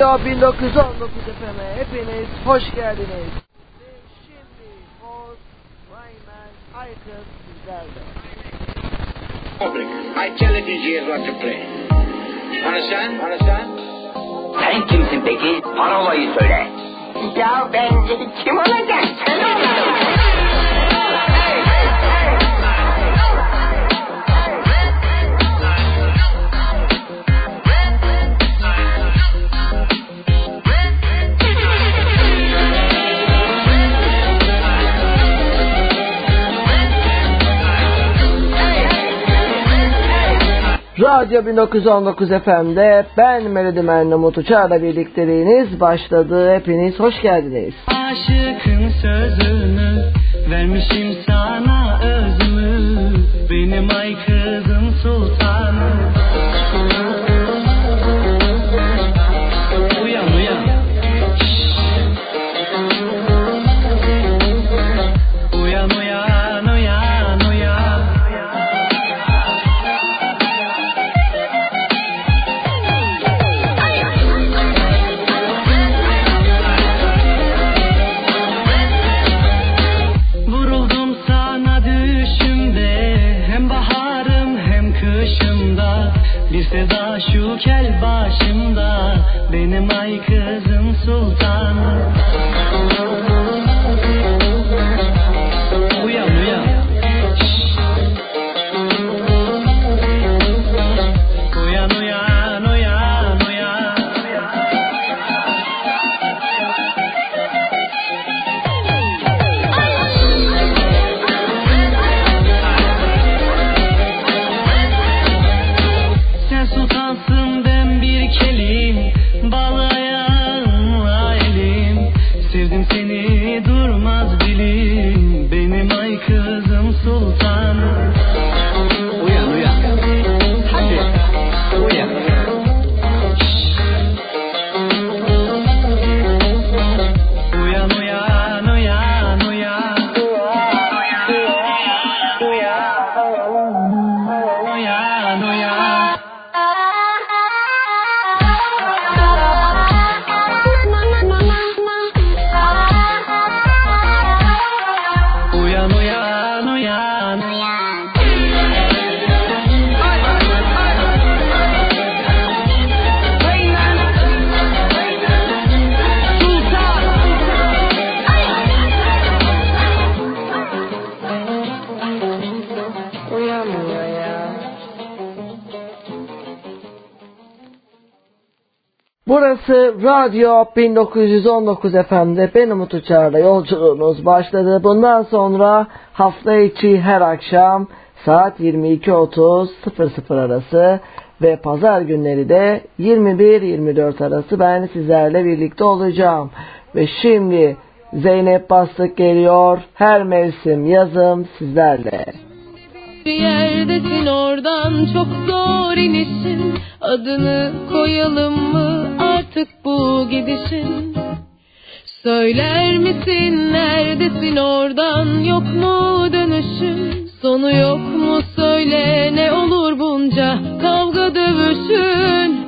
Radyo 1919 FM'e hepiniz hoş geldiniz. Ve şimdi Oz Rayman Aykın sizlerle. Public, I tell it DJs what to play. Understand? Understand? Sen kimsin peki? Parolayı söyle. Ya ben kim olacak? Sen olacaksın. Radyo 1919 FM'de ben Melodi Merne Mutuçar'la birlikteliğiniz başladı. Hepiniz hoş geldiniz. Aşıkın sözünü vermişim sana özümü. Benim ay kızım sultanım. Benim ay kızım sultanım Burası Radyo 1919 FM'de benim Umut Uçar'la yolculuğunuz başladı. Bundan sonra hafta içi her akşam saat 22.30 arası ve pazar günleri de 21-24 arası ben sizlerle birlikte olacağım. Ve şimdi Zeynep Bastık geliyor. Her mevsim yazım sizlerle. Bir yerdesin oradan çok zor inişin Adını koyalım mı artık bu gidişin. Söyler misin neredesin oradan yok mu dönüşün? Sonu yok mu söyle ne olur bunca kavga dövüşün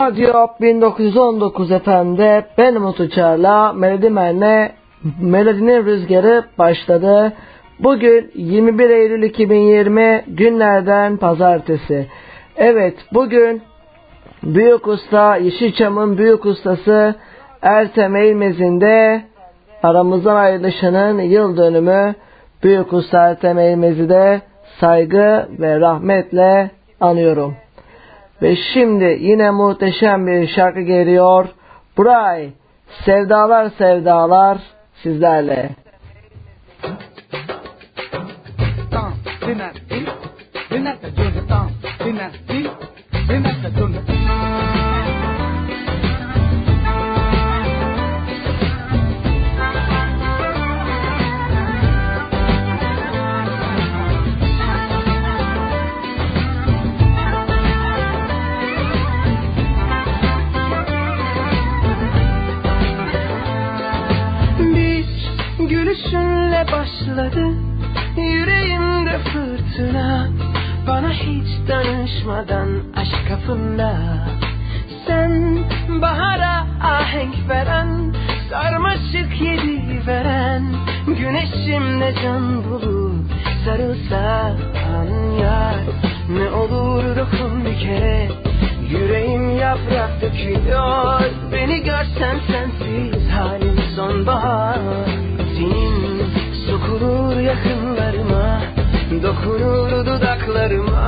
Radyo 1919 FM'de ben Umut Uçar'la Melodi Men'le Melodinin Rüzgarı başladı. Bugün 21 Eylül 2020 günlerden pazartesi. Evet bugün Büyük Usta Yeşilçam'ın Büyük Ustası Ertem Eğmez'in de aramızdan ayrılışının yıl dönümü Büyük Usta Ertem Eğmez'i de saygı ve rahmetle anıyorum. Ve şimdi yine muhteşem bir şarkı geliyor. Bray, sevdalar sevdalar sizlerle. tam dinle din dinle de dön gülüşünle başladı Yüreğimde fırtına. Bana hiç danışmadan aşk kapında. Sen bahara ahenk veren Sarmaşık yedi veren. Güneşimde can bulup sarılsan yar Ne olur dokun bir kere. Yüreğim yaprak döküyor Beni görsen sensiz halim sonbahar. Senin sokulur yakınlarıma Dokunur dudaklarıma.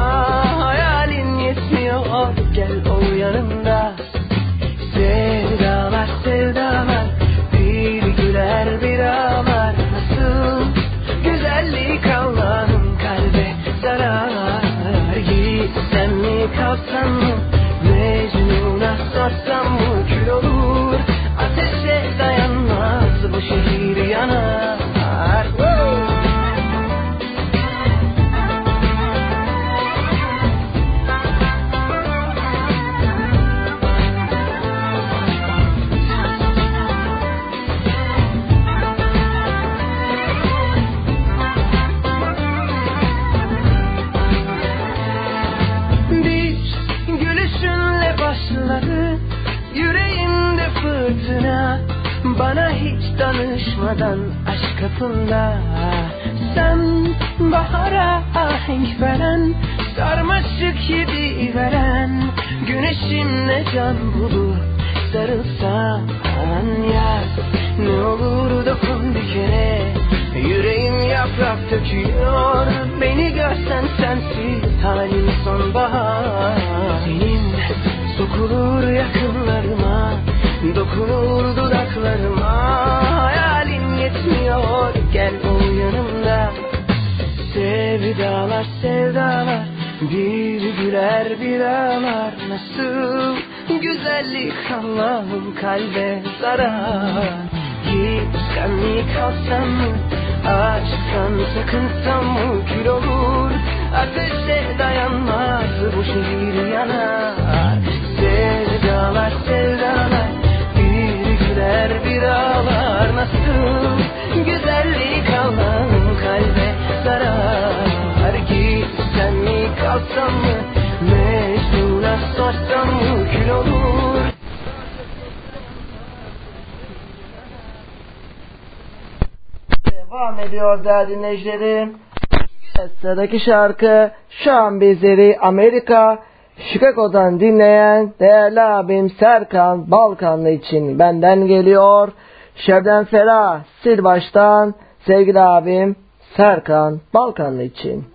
Hayalin yetmiyor gel ol yanımda. Sevdalar sevdalar Bir güler bir ağlar. Nasıl güzellik Allah'ım kalbe zarar Gitsem mi kalsam mı? Mecnun'a sorsam mı danışmadan aşk kapında. Sen bahara ahenk veren Sarmaşık gibi veren Güneşimle can bulur Sarılsan yaz Ne olur dokun bir kere Yüreğim yaprak döküyor. Beni görsen sensiz halim sonbahar. Senin sokulur yakınlarıma Dokunur dudaklarıma gel ol yanımda. Sevdalar sevdalar. Bir güler bir ağlar Nasıl güzellik Allah'ım kalbe zarar. Gitsem mi kalsam mı? Aşktan sakınsam mı? Kül olur. Ateşe dayanmaz Bu şehir yanar. Sevdalar sevdalar. Bir güler bir ağlar Nasıl güzellik kalsam mı Mecnun'a sorsam mı Kül olur Devam ediyor değerli dinleyicilerim. Sıradaki şarkı şu an bizleri Amerika Chicago'dan dinleyen değerli abim Serkan Balkanlı için benden geliyor. Şebnem Ferah sil baştan sevgili abim Serkan Balkanlı için.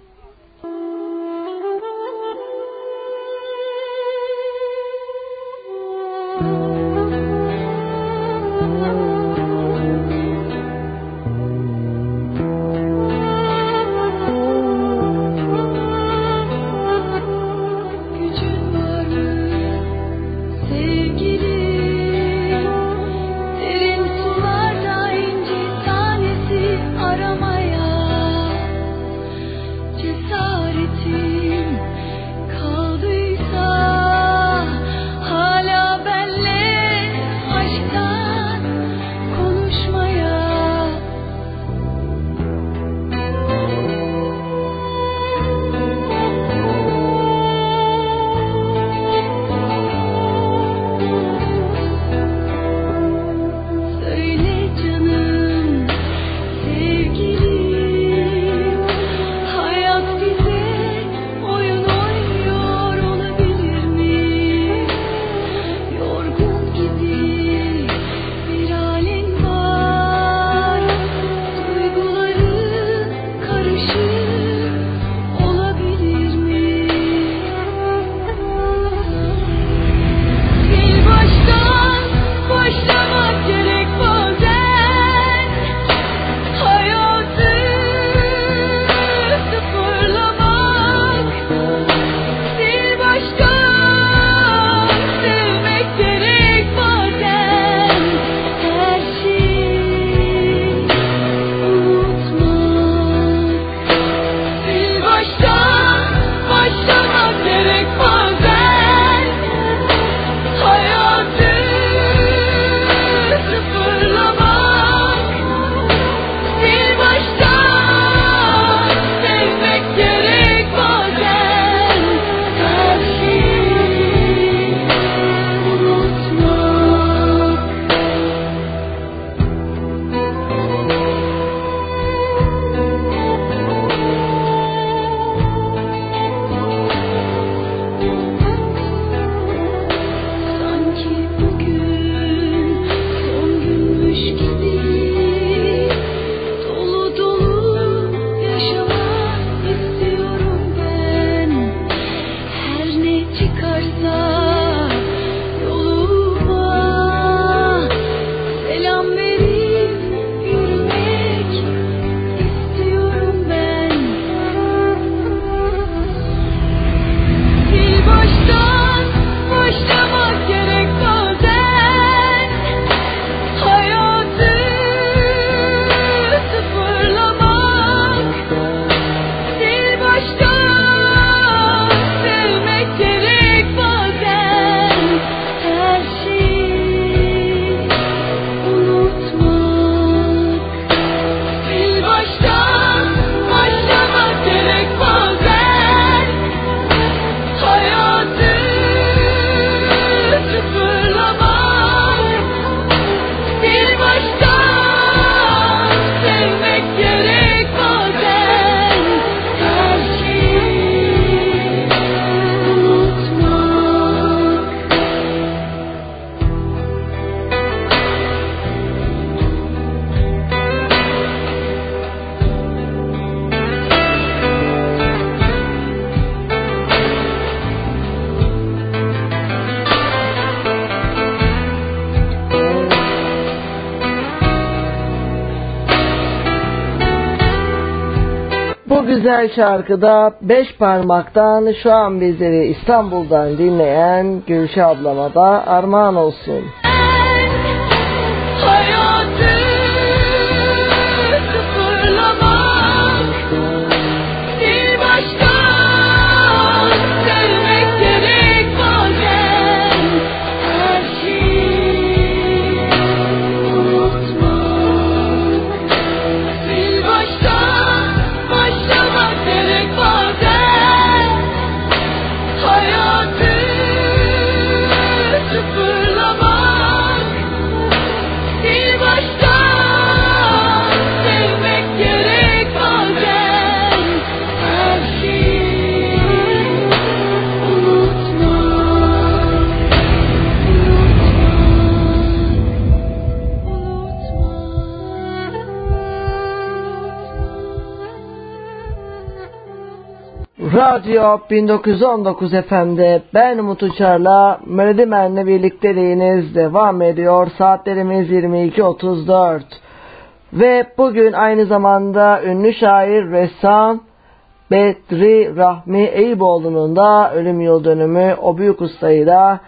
Güzel şarkıda beş parmaktan şu an bizleri İstanbul'dan dinleyen Gülşah ablama da armağan olsun. Radyo 1919 FM'de ben Umut Uçar'la Melodimen'le birlikteliğiniz devam ediyor. Saatlerimiz 22.34. Ve bugün aynı zamanda ünlü şair, ressam Bedri Rahmi Eyüboğlu'nun da ölüm yıl dönümü o büyük ustayı da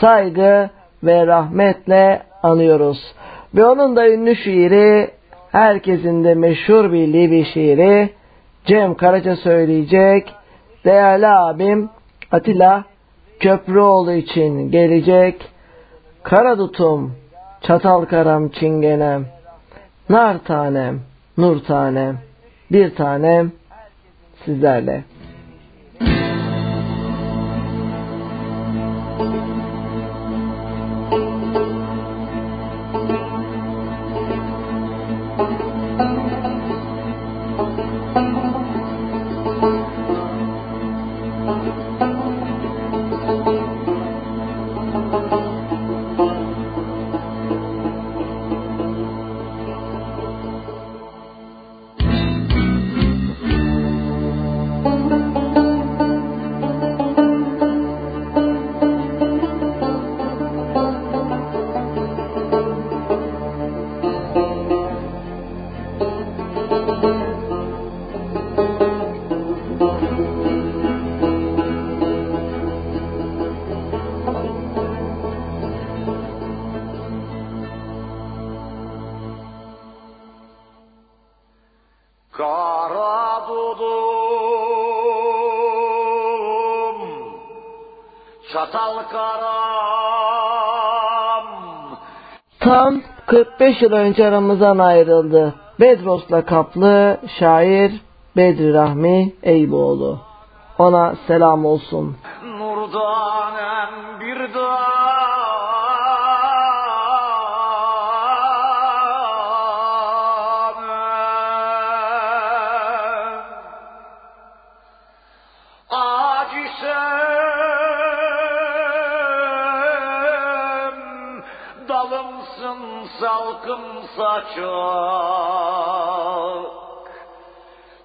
saygı ve rahmetle anıyoruz. Ve onun da ünlü şiiri, herkesin de meşhur bildiği bir şiiri Cem Karaca söyleyecek. Değerli abim Atilla Köprüoğlu için gelecek. Karadutum, çatal karam çingenem, nar tanem, nur tanem, bir tanem sizlerle. 45 yıl önce aramızdan ayrıldı. Bedros'la kaplı şair Bedri Rahmi Eyüboğlu. Ona selam olsun. Nurdanem saçak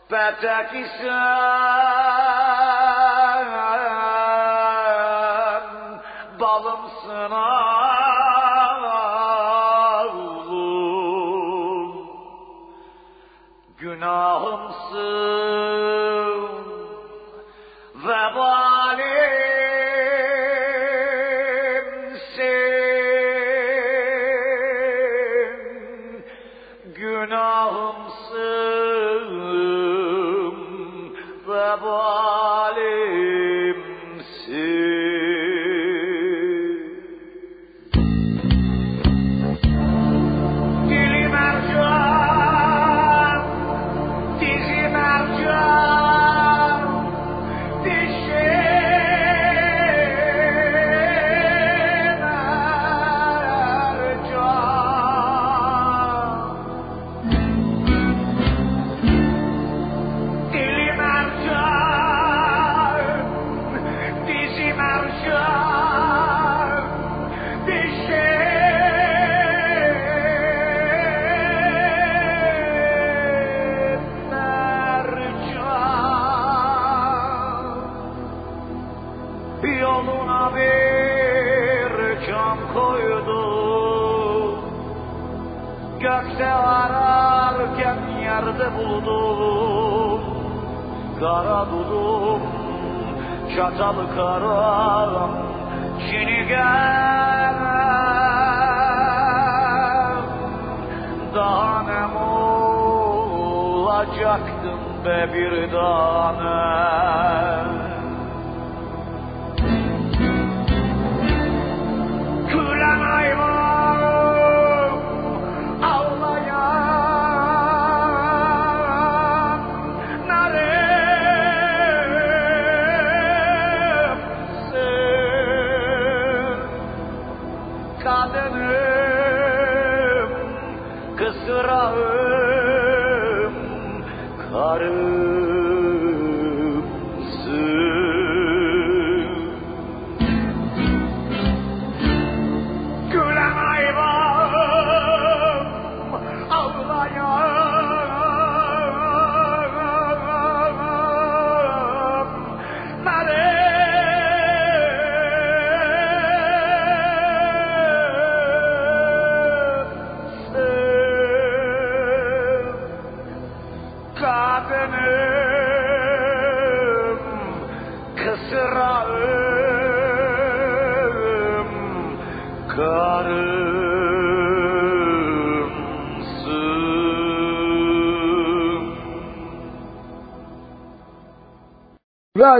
Petek isem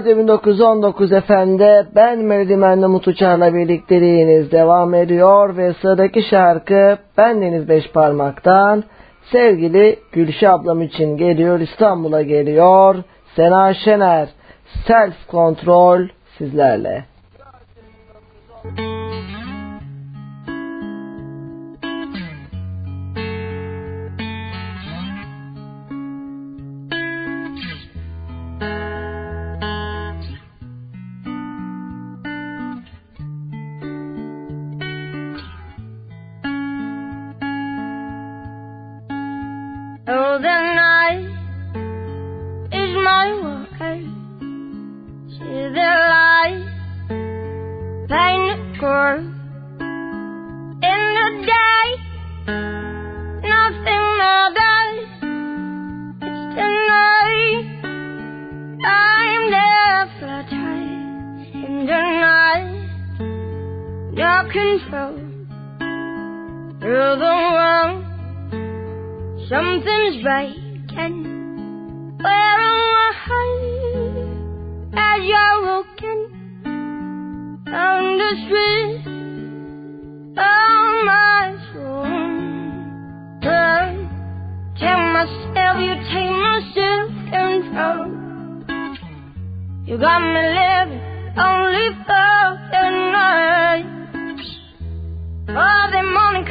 Radyo 1919 efendi ben Melodimen'le Mutuçar'la birlikteliğiniz devam ediyor ve sıradaki şarkı Ben Deniz Beş Parmak'tan sevgili Gülşah ablam için geliyor İstanbul'a geliyor Sena Şener Self Control sizlerle. Control. Through the world. Something's breaking. Where am I? As you're walking down the street, on my soul. But tell myself you take my self-control. You got me living only for the the morning.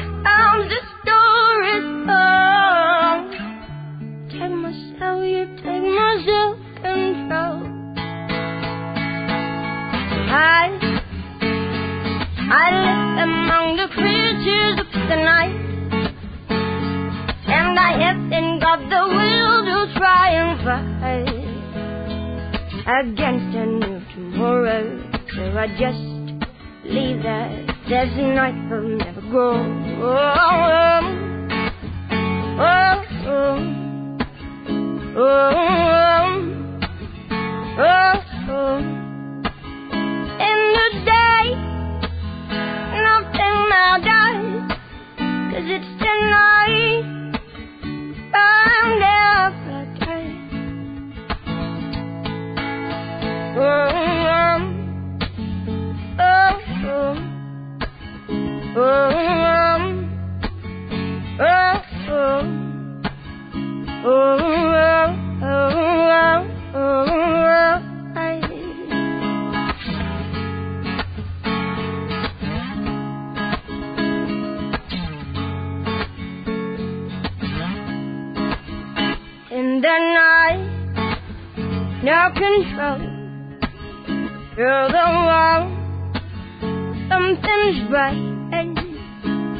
Take myself, take my self-control. I, I live among the creatures of the night, and I haven't got the will to try and fight against a new tomorrow. So I just leave that a night will never go. Oh, oh, oh, oh, oh, oh. oh. In the day, nothing matters, 'cause it's the In the night, no control. Through the wall, something's breaking.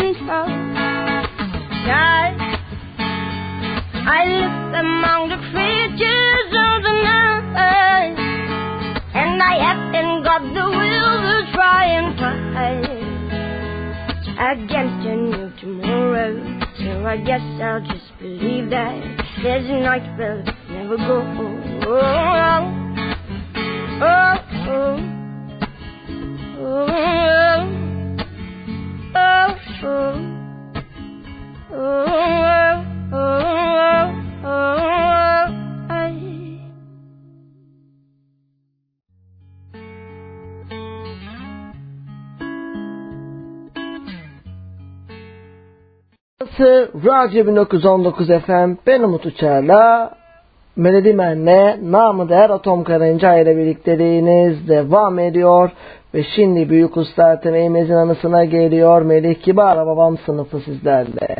self-control. I, I look among the creatures of the night, and I haven't got the will to try and fight against a new tomorrow. So I guess I'll just believe that there's a night will never go. Oh, oh, oh, oh, oh, Burası Radyo 1919 FM. Ben Umut Uçar'la Melodi Men'le namı değer Atom Karınca ile birlikteliğiniz devam ediyor. Ve şimdi Büyük Usta Eğmez'in anısına geliyor. Melih Kibar babam sınıfı sizlerle.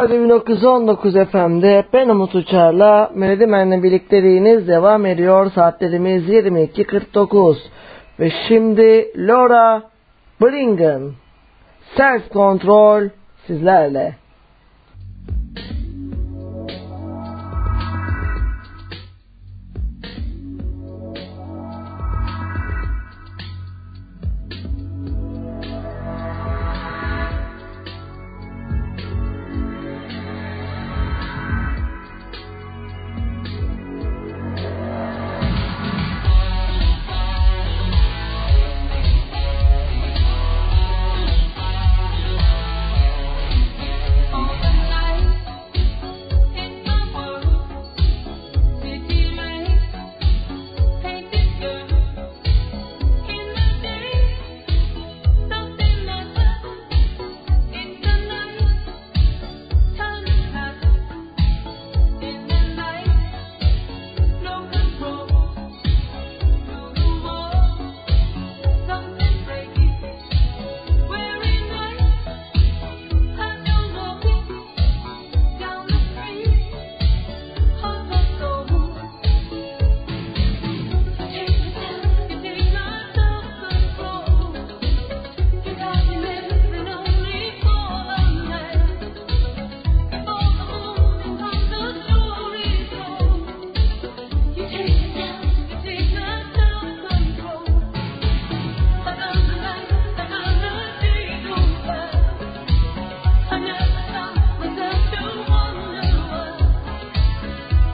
Radyo 1919 FM'de ben Umut Uçar'la Melodi Men'le birlikteliğiniz devam ediyor. Saatlerimiz 22.49 ve şimdi Laura Bringen Self Control sizlerle.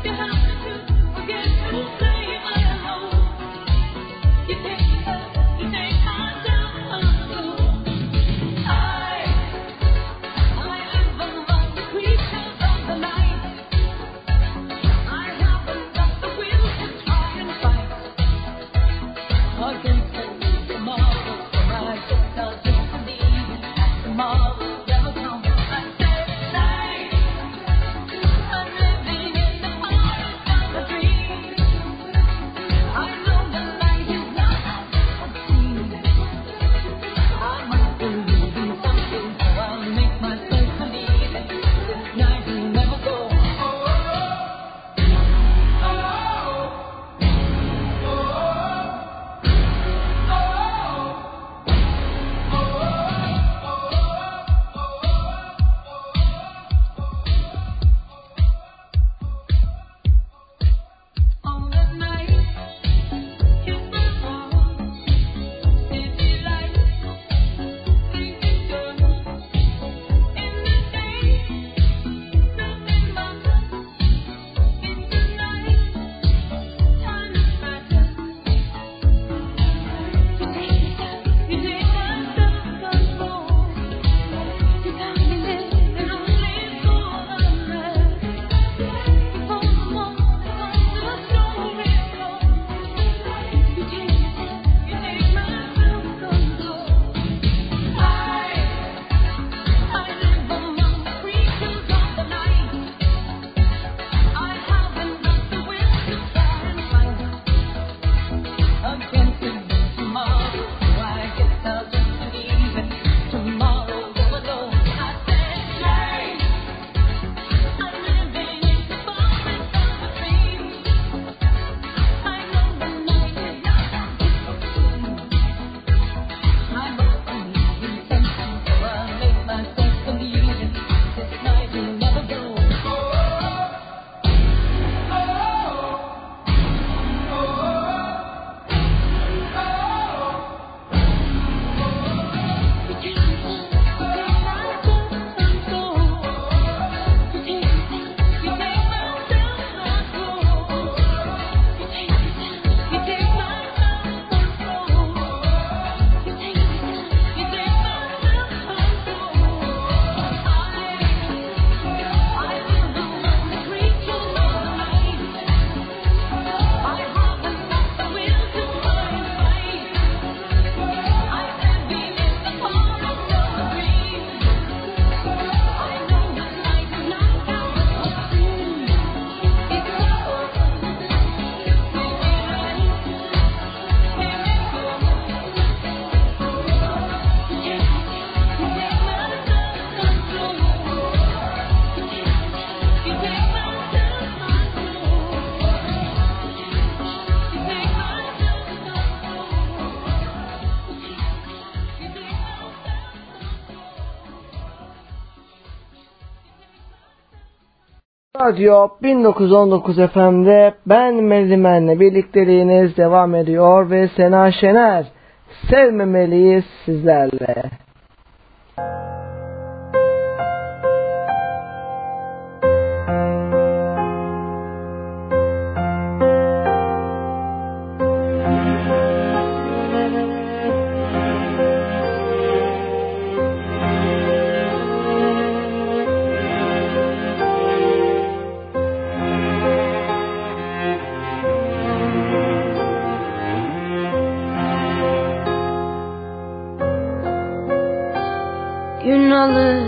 your house. Radyo 1919 FM'de ben Mezimen'le birlikteliğiniz devam ediyor ve Sena Şener sevmemeliyiz sizlerle. Müzik yalnız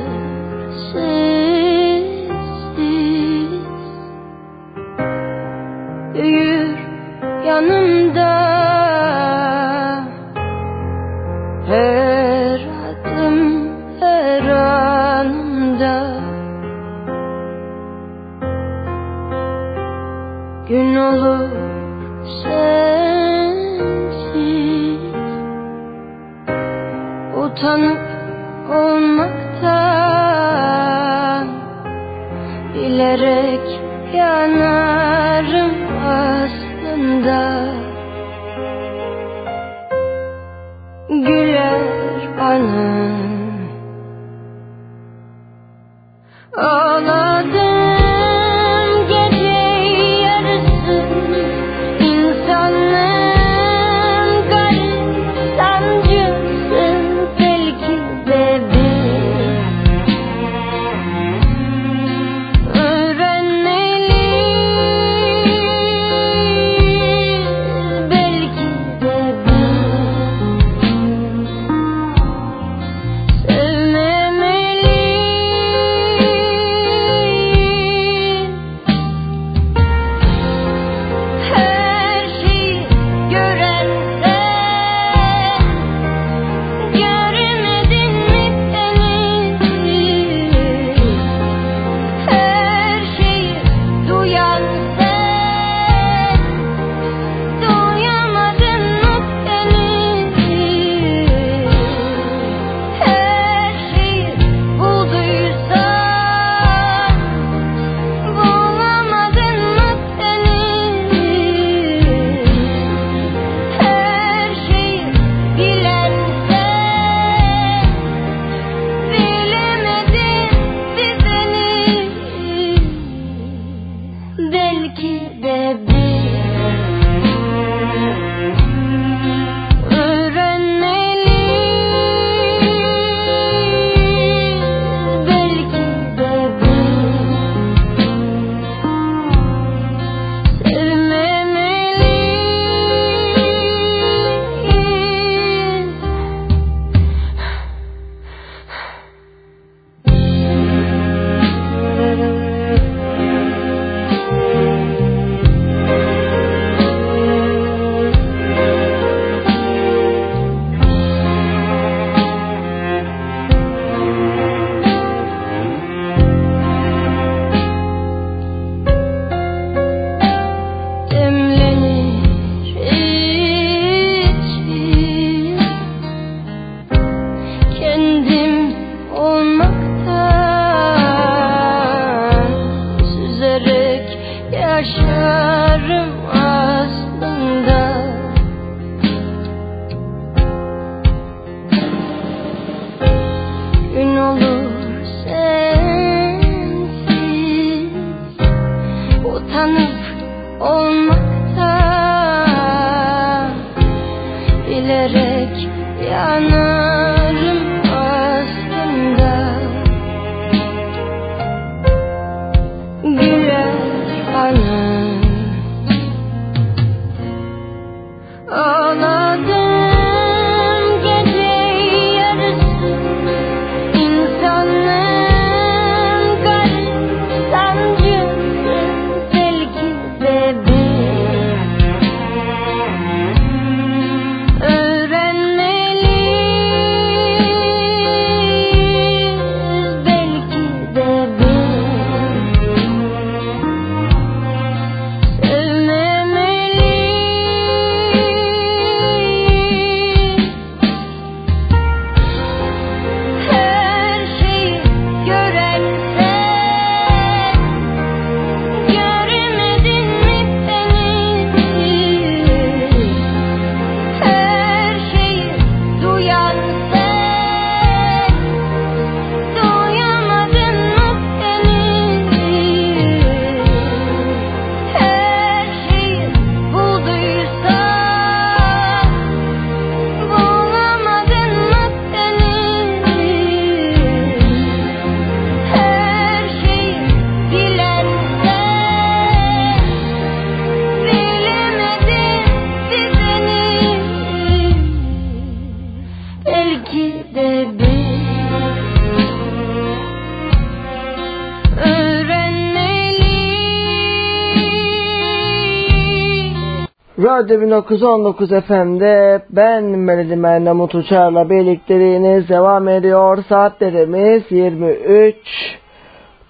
Radyo 1919 FM'de ben Melodi Mernamut Uçar'la birlikteliğiniz devam ediyor. Saatlerimiz 23.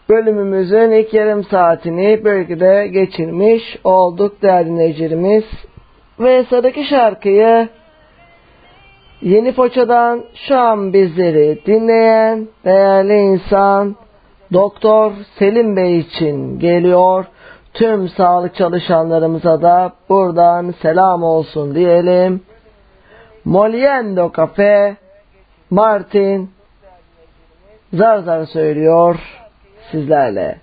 Bölümümüzün ilk yarım saatini bölgede geçirmiş olduk değerli dinleyicilerimiz. Ve sıradaki şarkıyı Yeni Foça'dan şu an bizleri dinleyen değerli insan Doktor Selim Bey için geliyor. Tüm sağlık çalışanlarımıza da buradan selam olsun diyelim. Moliendo Cafe Martin zar zar söylüyor sizlerle.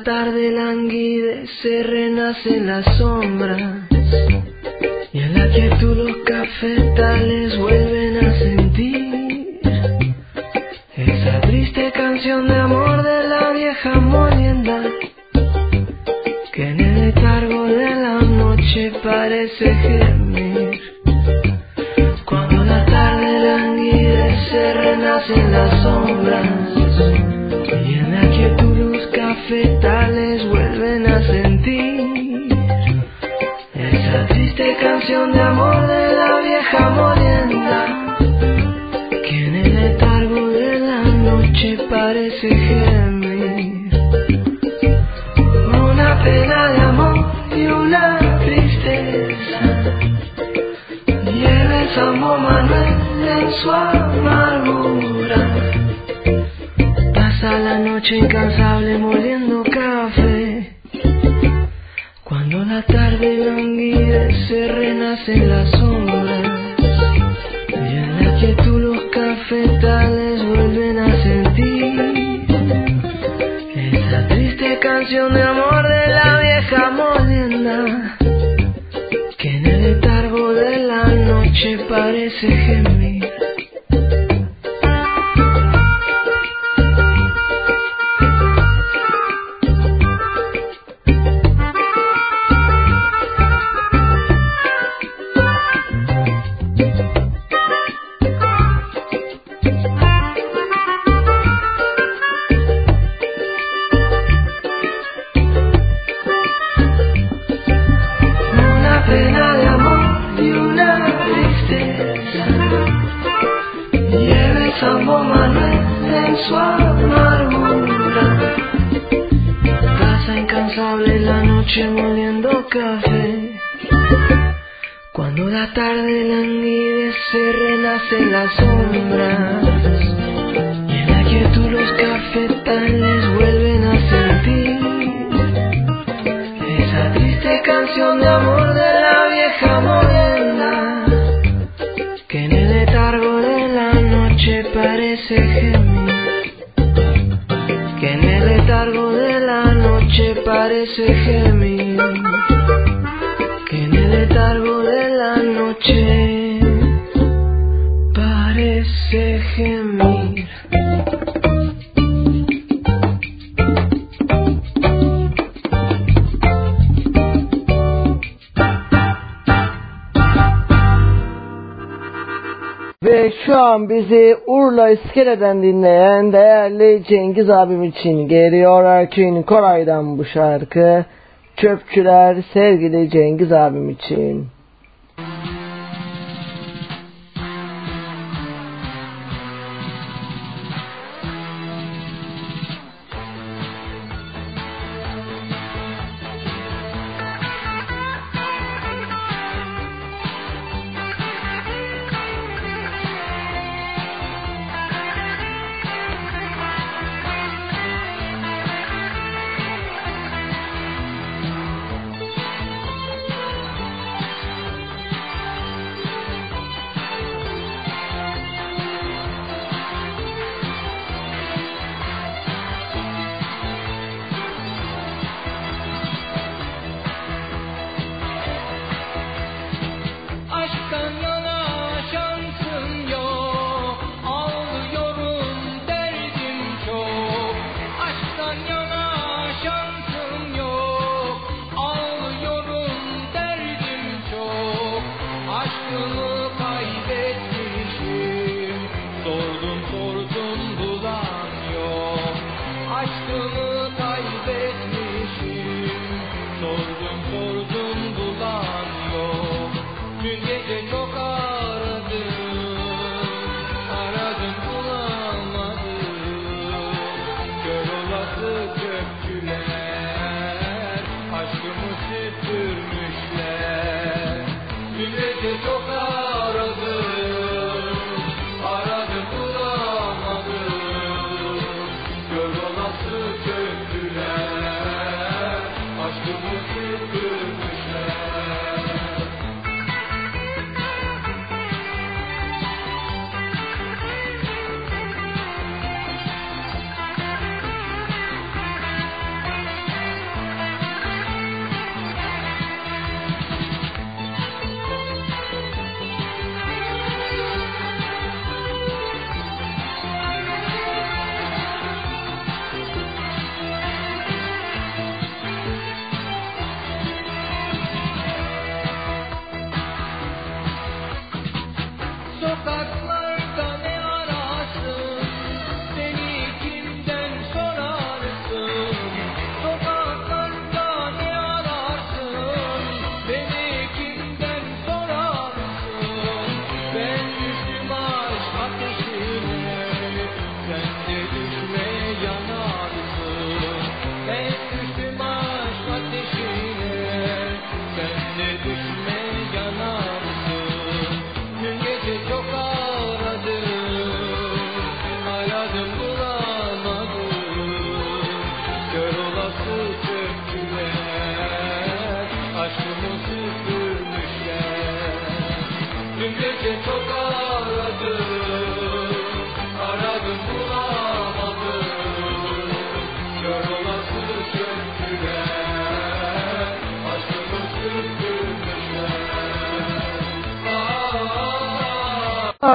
La tarde languidece, renacen las sombras. Y en la quietud los cafetales vuelven a sentir esa triste canción de amor de la vieja molienda que en el letargo de la noche parece gemir. Cuando la tarde languidece, renacen las sombras. Y en la quietud canción de amor de la vieja molienda que en el letargo de la noche parece gemir. Una pena de amor y una tristeza lleva el San Manuel en su amargura. Pasa la noche incansable moliendo renacen las sombras. Y en la quietud los cafetales vuelven a sentir esa triste canción de amor Ve şu an bizi Urla İskele'den dinleyen değerli Cengiz abim için geliyor Erkin Koray'dan bu şarkı. Çöpçüler sevgili Cengiz abim için.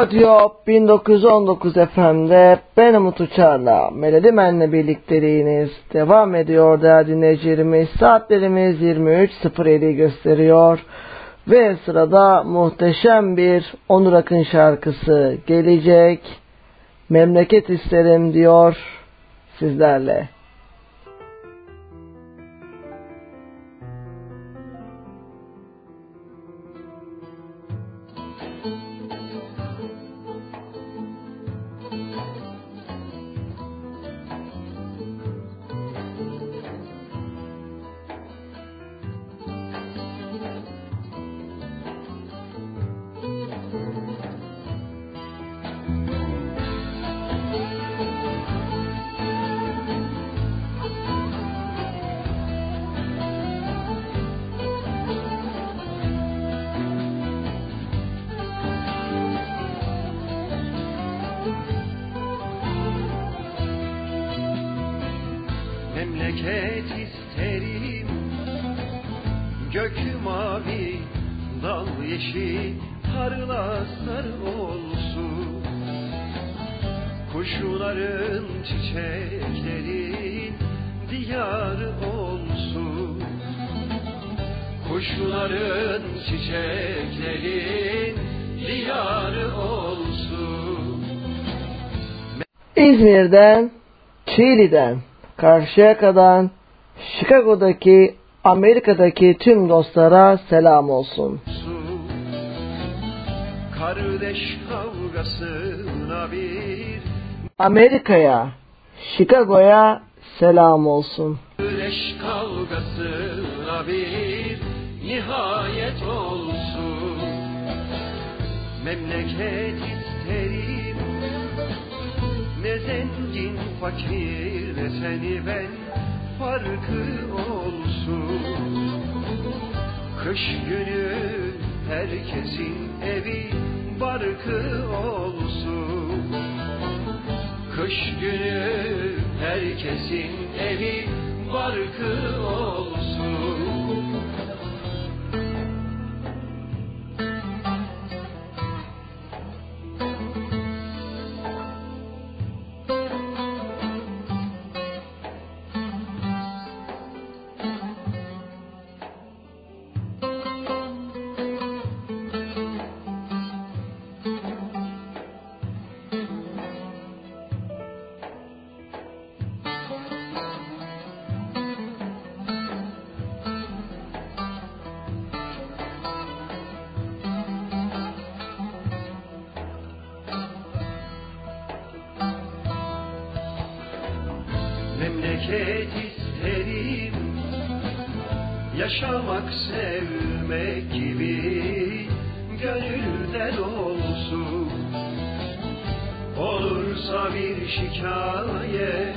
Radyo 1919 FM'de ben Umut Uçar'la Melodi Men'le birlikteliğiniz devam ediyor değerli dinleyicilerimiz. Saatlerimiz 23.07 gösteriyor. Ve sırada muhteşem bir Onur Akın şarkısı gelecek. Memleket isterim diyor sizlerle. İzmir'den, Çiğli'den, Karşıyaka'dan, Chicago'daki, Amerika'daki tüm dostlara selam olsun. Amerika'ya, Chicago'ya selam olsun. Kardeş kavgasına bir nihayet olsun Memleket isterim Ne zengin fakir ne seni ben Farkı olsun. Kış günü herkesin evi barkı olsun. Kış günü herkesin evi barkı olsun Yaşamak sevmek gibi Gönülden olsun Olursa bir şikayet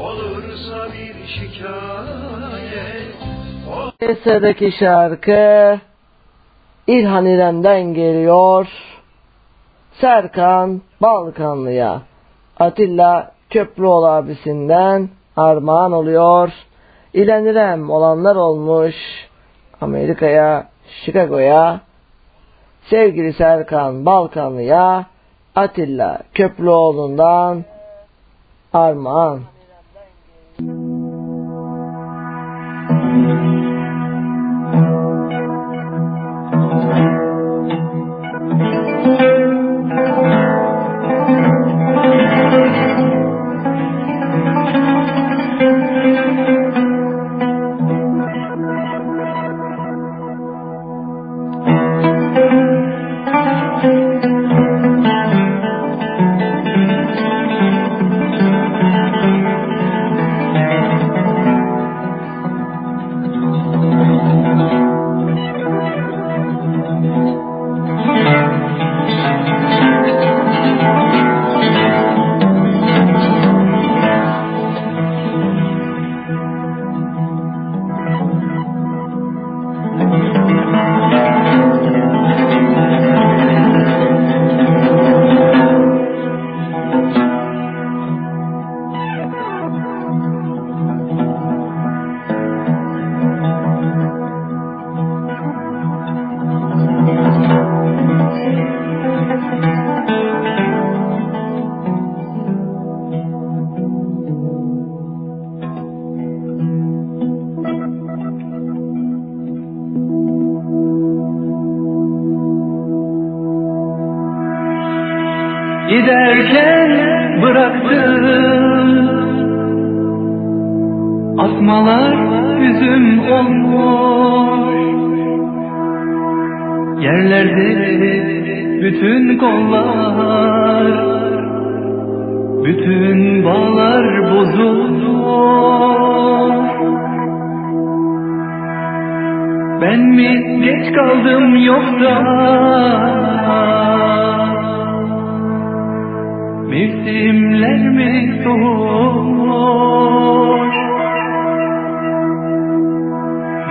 Olursa bir şikayet ol- Sıradaki şarkı İlhan İrem'den geliyor. Serkan Balkanlı'ya. Atilla Köprüoğlu abisinden armağan oluyor. İlhan İrem olanlar olmuş. Amerika'ya, Chicago'ya. Sevgili Serkan Balkanlı'ya Atilla Köprüoğlu'ndan armağan.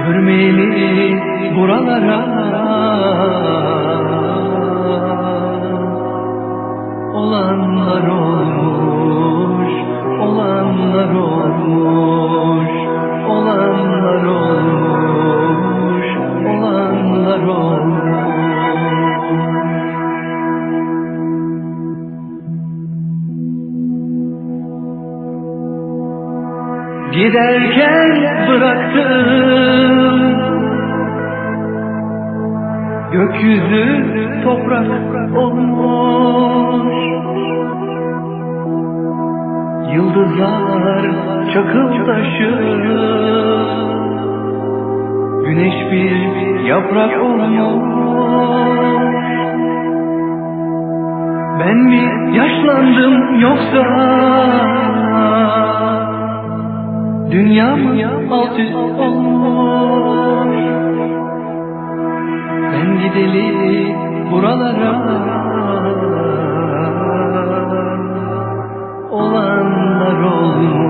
Görmeli buralara. Olanlar olmuş Olanlar olmuş Olanlar olmuş Giderken bıraktım. Gökyüzü toprak olmuş. Yıldızlar çakıl taşı Güneş bir yaprak olmuş. Ben mi yaşlandım yoksa Dünya mı alt üst olmuş? Ben gideli buralara Olanlar olmuş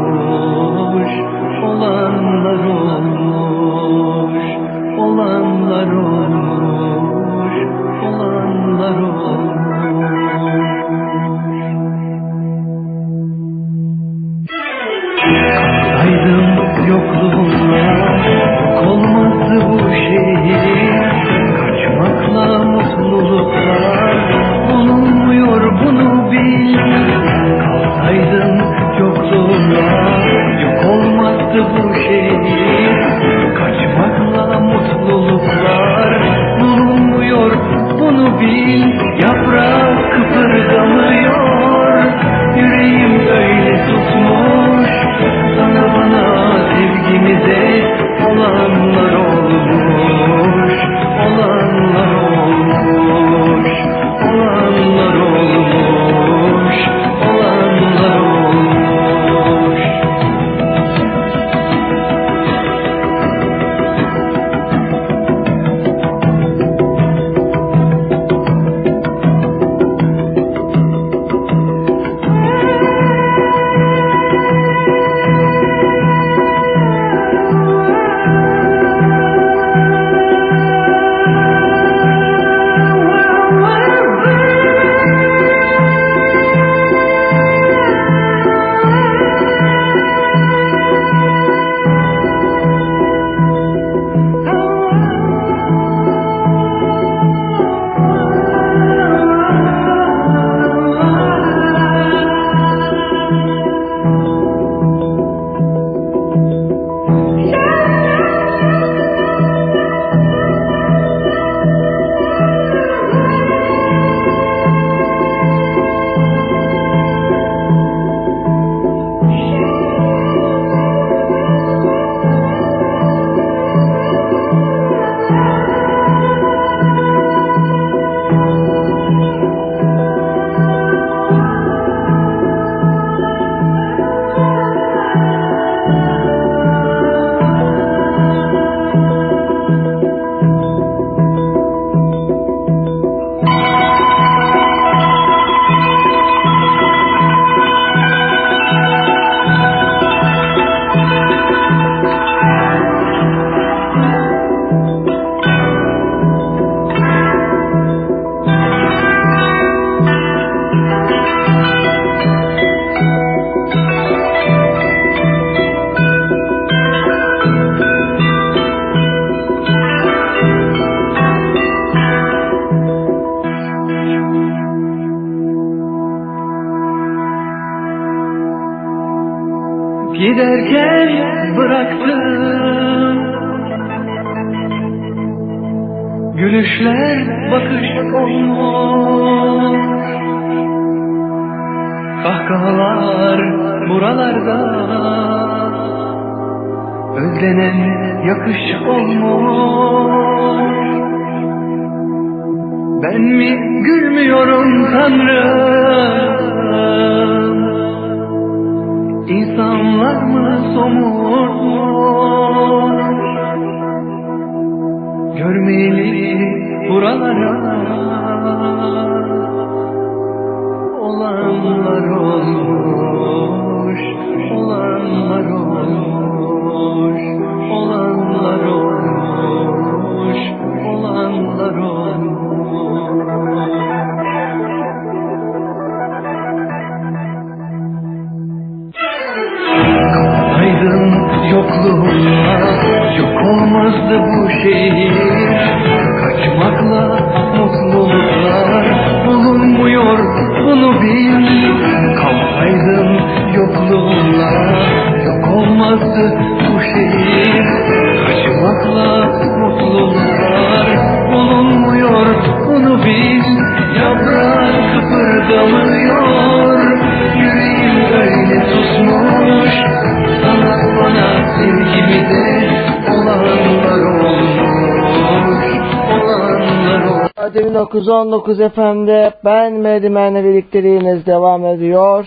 1919 FM'de ben Medimen'le birlikteliğiniz devam ediyor.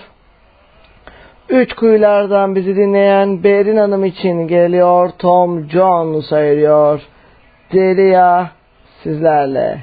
Üç kuyulardan bizi dinleyen Berin Hanım için geliyor Tom Jones ayırıyor. Delia sizlerle.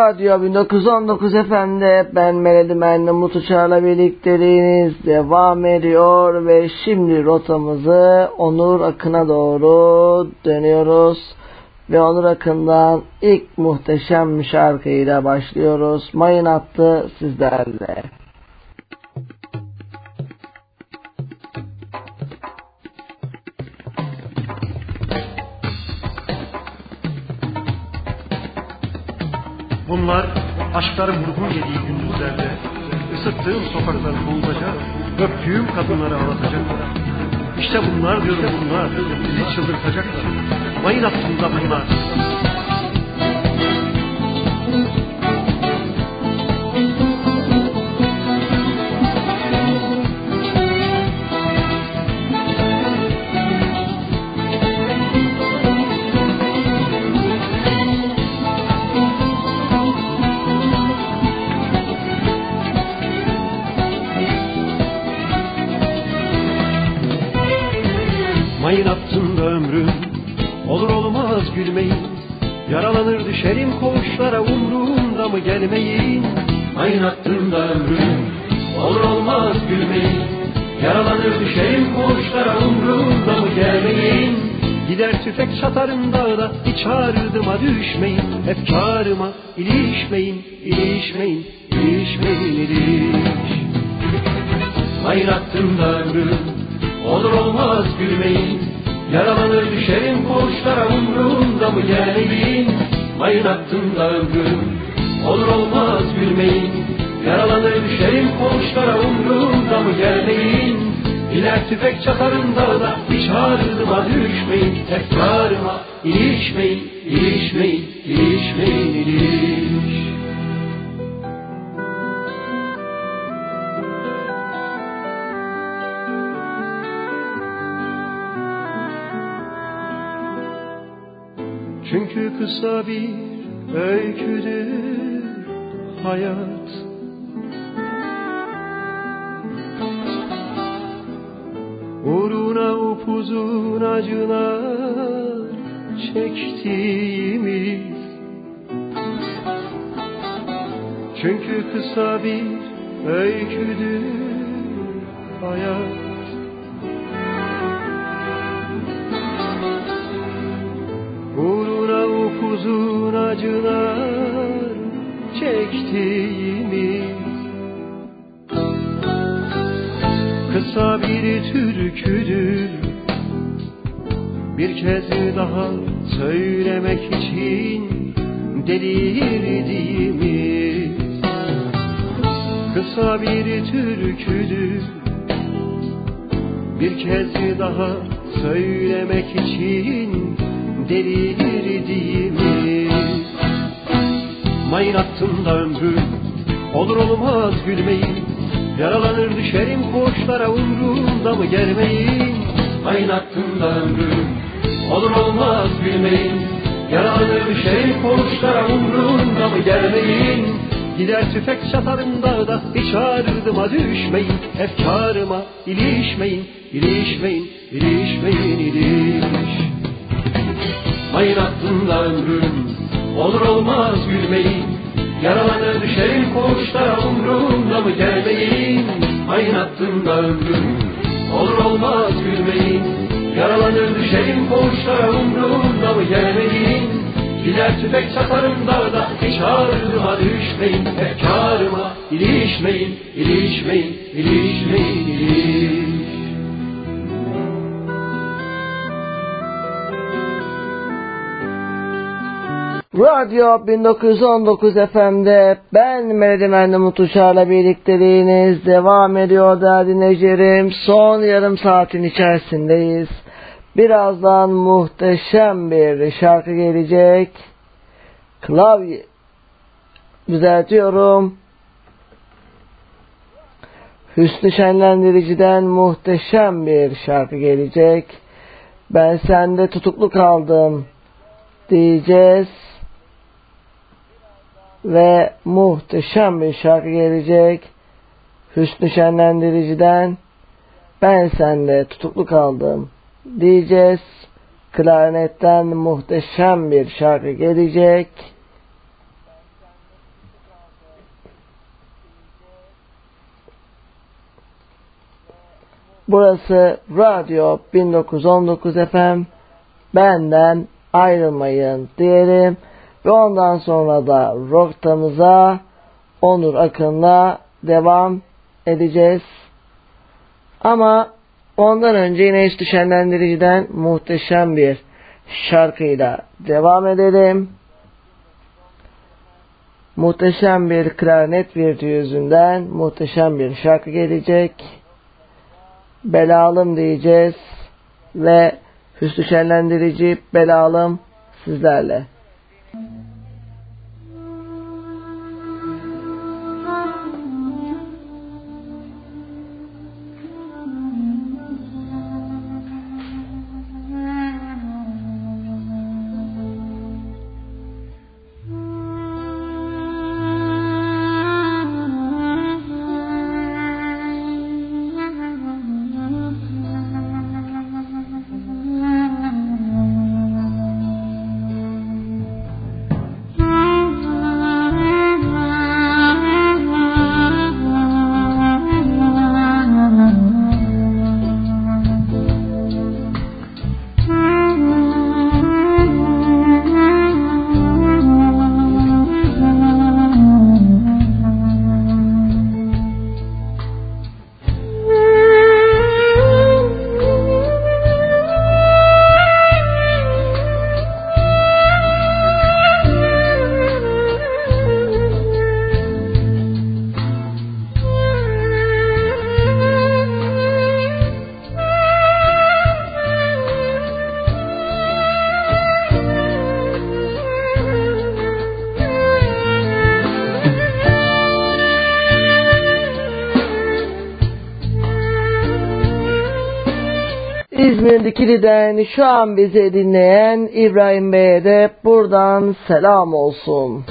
Radyo 1919 efendi ben Melodi Menli Mutuçar'la birlikteliğiniz devam ediyor ve şimdi rotamızı Onur Akın'a doğru dönüyoruz ve Onur Akın'dan ilk muhteşem şarkıyla başlıyoruz. Mayın attı sizlerle. Bunlar aşkların vurgun yediği gündüzlerde ısıttığım sokakları boğulacak, öptüğüm kadınları ağlatacak. İşte bunlar diyorum bunlar, bizi çıldırtacaklar. Mayın aslında bunlar. Düşerim koğuşlara Umrumda mı gelmeyin? Mayın attığında ömrüm Olur olmaz gülmeyin. Yaralanır düşerim koğuşlara Umrumda mı gelmeyin? Gider tüfek satarım dağda Hiç ardıma düşmeyin. Efkarıma ilişmeyin ilişmeyin tüfek çakarım dağda Hiç ardıma düşmeyin Efkarıma Gider tüfek satarım dağda hiç ardıma düşmeyin Efkarıma ilişmeyin, ilişmeyin, ilişmeyin, iliş. Mayın aklında ömrüm Olur olmaz gülmeyin Yaralanır düşerim koğuşlara umrumda mı gelmeyin? Mayın aklında ömrüm Olur olmaz gülmeyin Yaralanır düşerim koğuşlara umrumda mı gelmeyin Gider tüfek çatarım dağda hiç ardıma düşmeyin Efkarıma ilişmeyin, ilişmeyin, ilişmeyin, Radyo 1919 FM'de ben Melodi Mutuşar'la birlikteliğiniz devam ediyor değerli dinleyicilerim. Son yarım saatin içerisindeyiz. Birazdan muhteşem bir şarkı gelecek. Klavye düzeltiyorum. Hüsnü Şenlendirici'den muhteşem bir şarkı gelecek. Ben sende tutuklu kaldım diyeceğiz ve muhteşem bir şarkı gelecek. Hüsnü Şenlendirici'den ben sende tutuklu kaldım diyeceğiz. Klarnetten muhteşem bir şarkı gelecek. Burası Radyo 1919 FM. Benden ayrılmayın diyelim. Ve ondan sonra da roktamıza Onur Akın'la devam edeceğiz. Ama ondan önce yine hiç düşenlendiriciden muhteşem bir şarkıyla devam edelim. Muhteşem bir klarnet virtüözünden muhteşem bir şarkı gelecek. Belalım diyeceğiz ve Hüsnü Şenlendirici Belalım sizlerle. İzmir Dikili'den şu an bizi dinleyen İbrahim Bey'e de buradan selam olsun.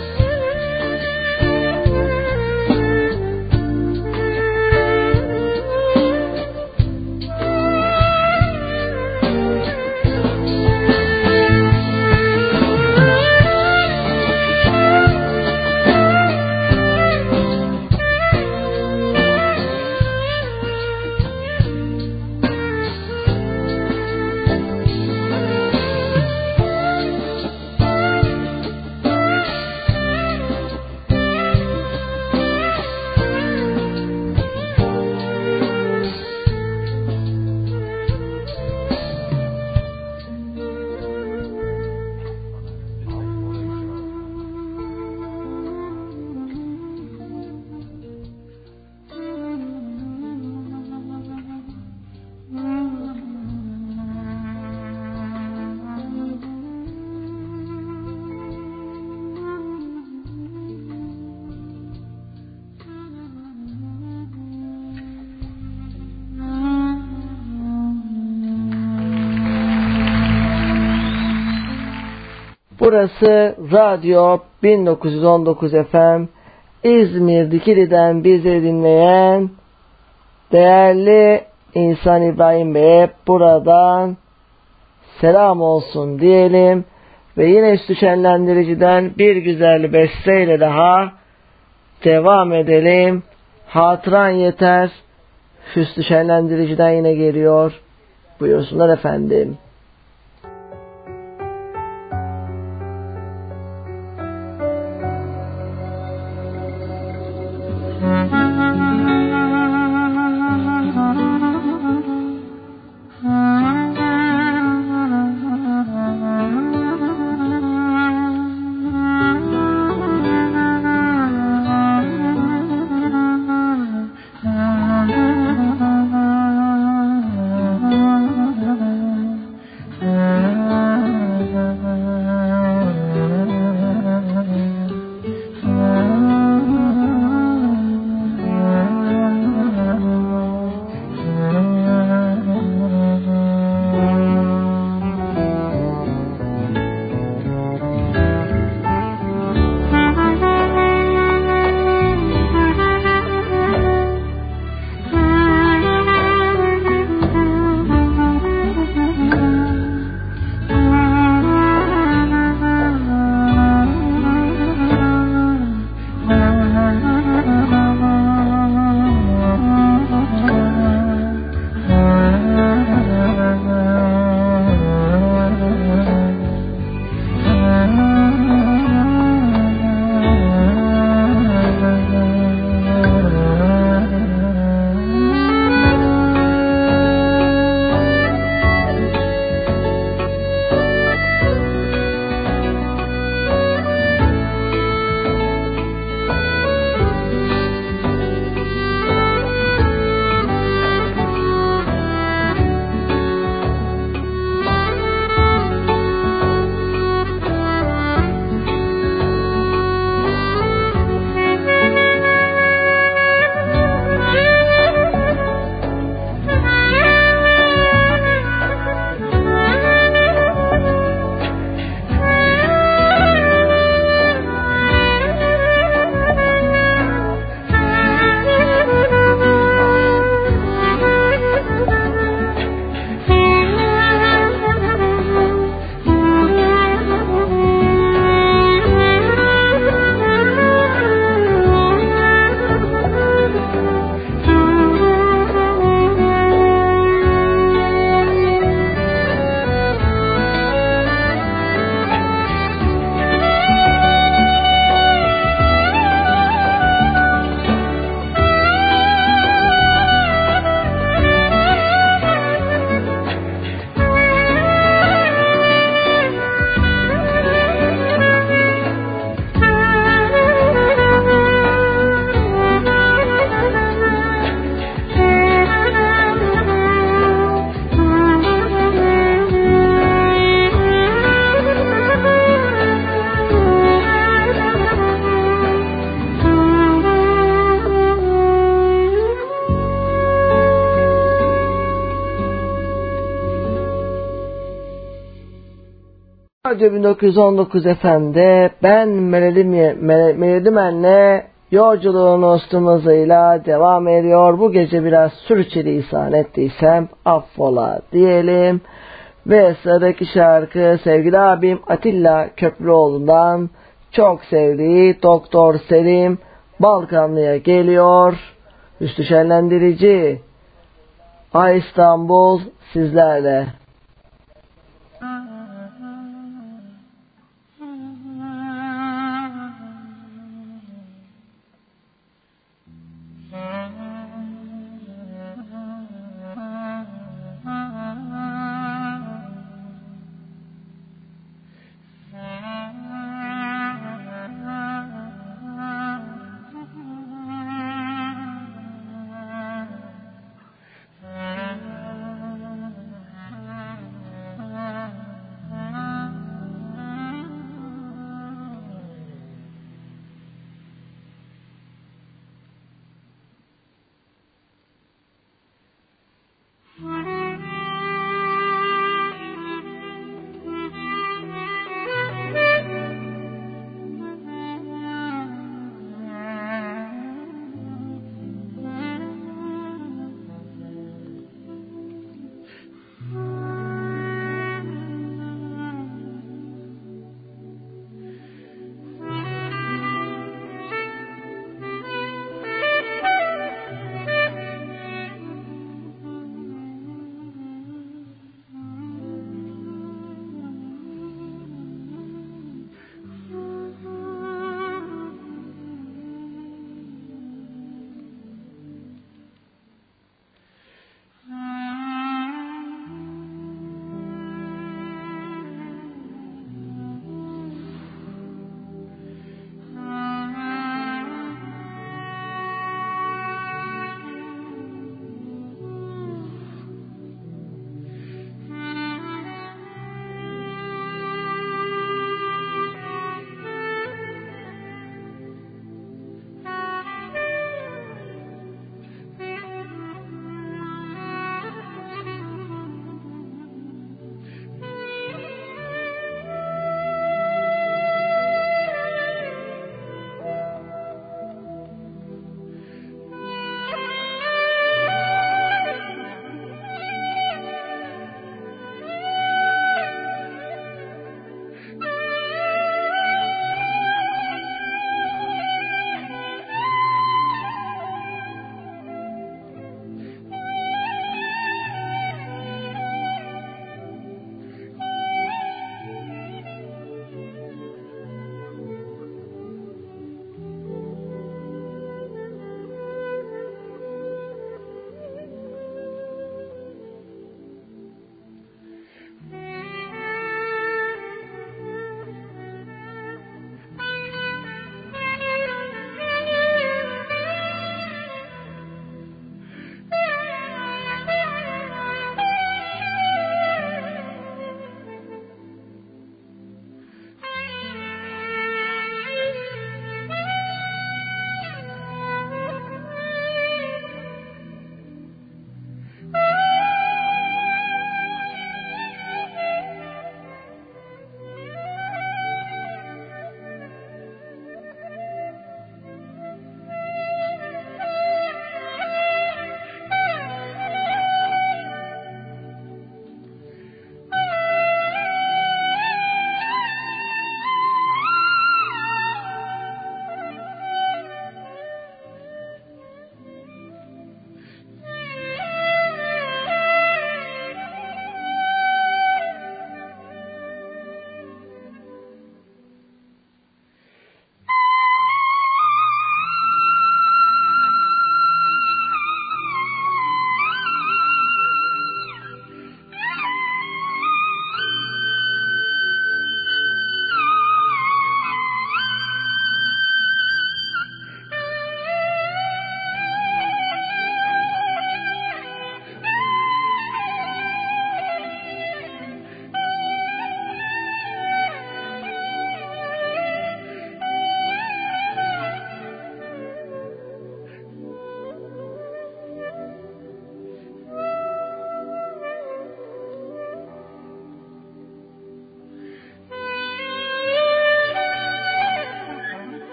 Burası Radyo 1919 FM İzmir Dikili'den bizi dinleyen değerli İnsan İbrahim Bey'e buradan selam olsun diyelim ve yine üstü şenlendiriciden bir güzel besteyle daha devam edelim. Hatıran yeter. Hüsnü şenlendiriciden yine geliyor. Buyursunlar efendim. Radyo 1919 FM'de ben Melodi, Mel Melodi Men'le yolculuğun üstümüzüyle devam ediyor. Bu gece biraz sürçülisan ettiysem affola diyelim. Ve sıradaki şarkı sevgili abim Atilla Köprüoğlu'ndan çok sevdiği Doktor Selim Balkanlı'ya geliyor. Üstü şenlendirici Ay İstanbul sizlerle.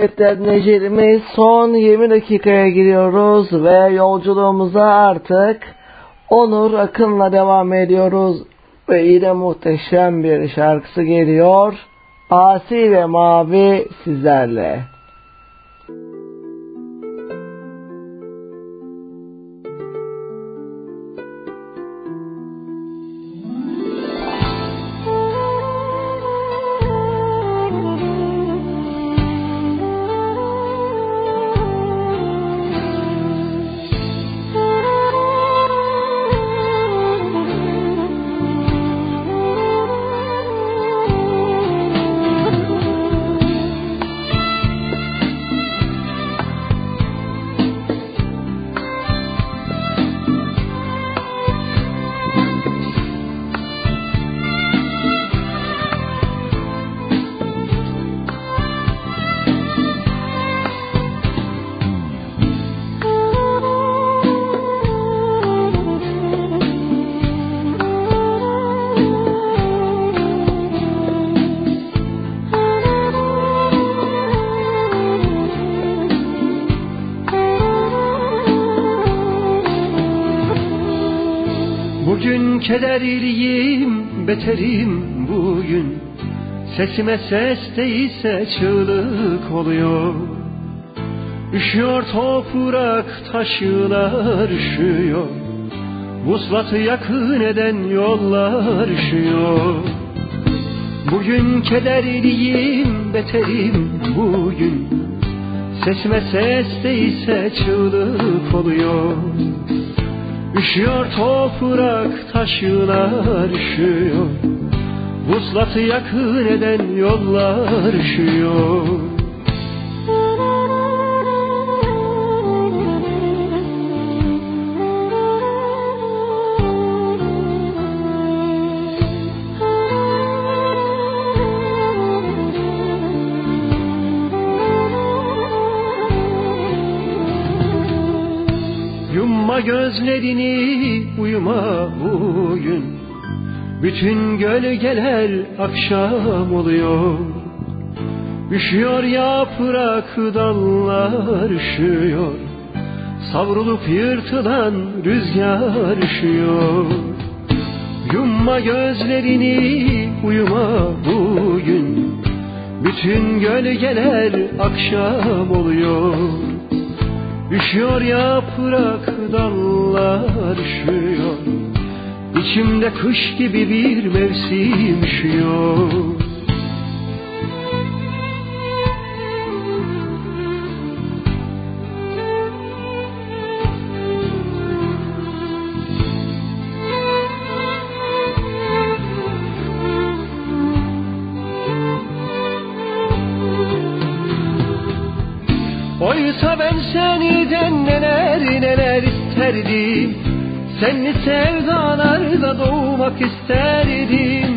Evet dinleyicilerimiz son 20 dakikaya giriyoruz ve yolculuğumuza artık Onur Akın'la devam ediyoruz. Ve yine muhteşem bir şarkısı geliyor. Asi ve Mavi sizlerle. Beterim bugün. Sesime ses değilse çığlık oluyor. Üşüyor toprak, taşlar üşüyor. Vuslatı yakın eden yollar üşüyor. Bugün kederliyim, beterim bugün. Sesime ses değilse çığlık oluyor Üşüyor toprak taşlar üşüyor. Vuslatı yakın eden yollar üşüyor gözlerini uyuma bugün. Bütün gölgeler akşam oluyor. Üşüyor yaprak dallar üşüyor. Savrulup yırtılan rüzgar üşüyor. Yumma gözlerini uyuma bugün. Bütün gölgeler akşam oluyor. Üşüyor yaprak dallar üşüyor. İçimde kış gibi bir mevsim üşüyor isterdim. Senli sevdalarda doğmak isterdim.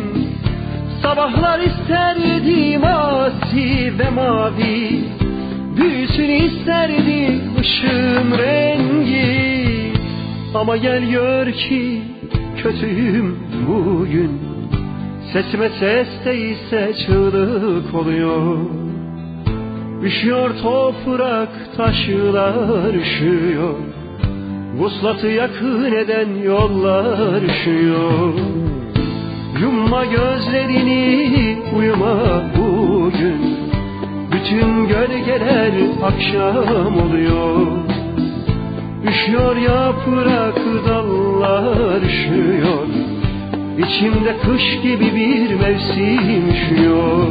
Sabahlar isterdim asi ve mavi. Büyüsün isterdim ışığın rengi. Ama gel gör ki kötüyüm bugün. Sesime ses değilse çığlık oluyor. Üşüyor toprak taşlar üşüyor Vuslatı yakın eden yollar üşüyor. Yumma gözlerini uyuma bugün. Bütün gölgeler akşam oluyor. Üşüyor yaprak dallar üşüyor. İçimde kış gibi bir mevsim üşüyor.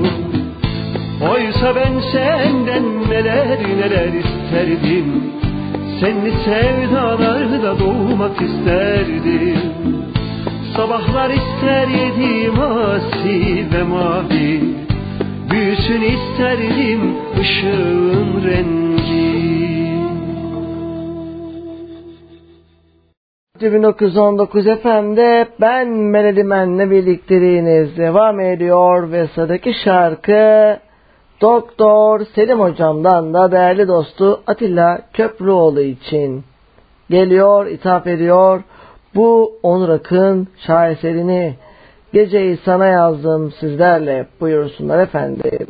Oysa ben senden neler neler isterdim Senli sevdalarda doğmak isterdim. Sabahlar isterdim asi ve mavi. Büyüsün isterdim ışığın rengi. 1919 FM'de ben Melodimen'le birlikteliğiniz devam ediyor ve sıradaki şarkı Doktor Selim hocamdan da değerli dostu Atilla Köprüoğlu için geliyor, ithaf ediyor. Bu Onur Akın şaheserini geceyi sana yazdım sizlerle buyursunlar efendim.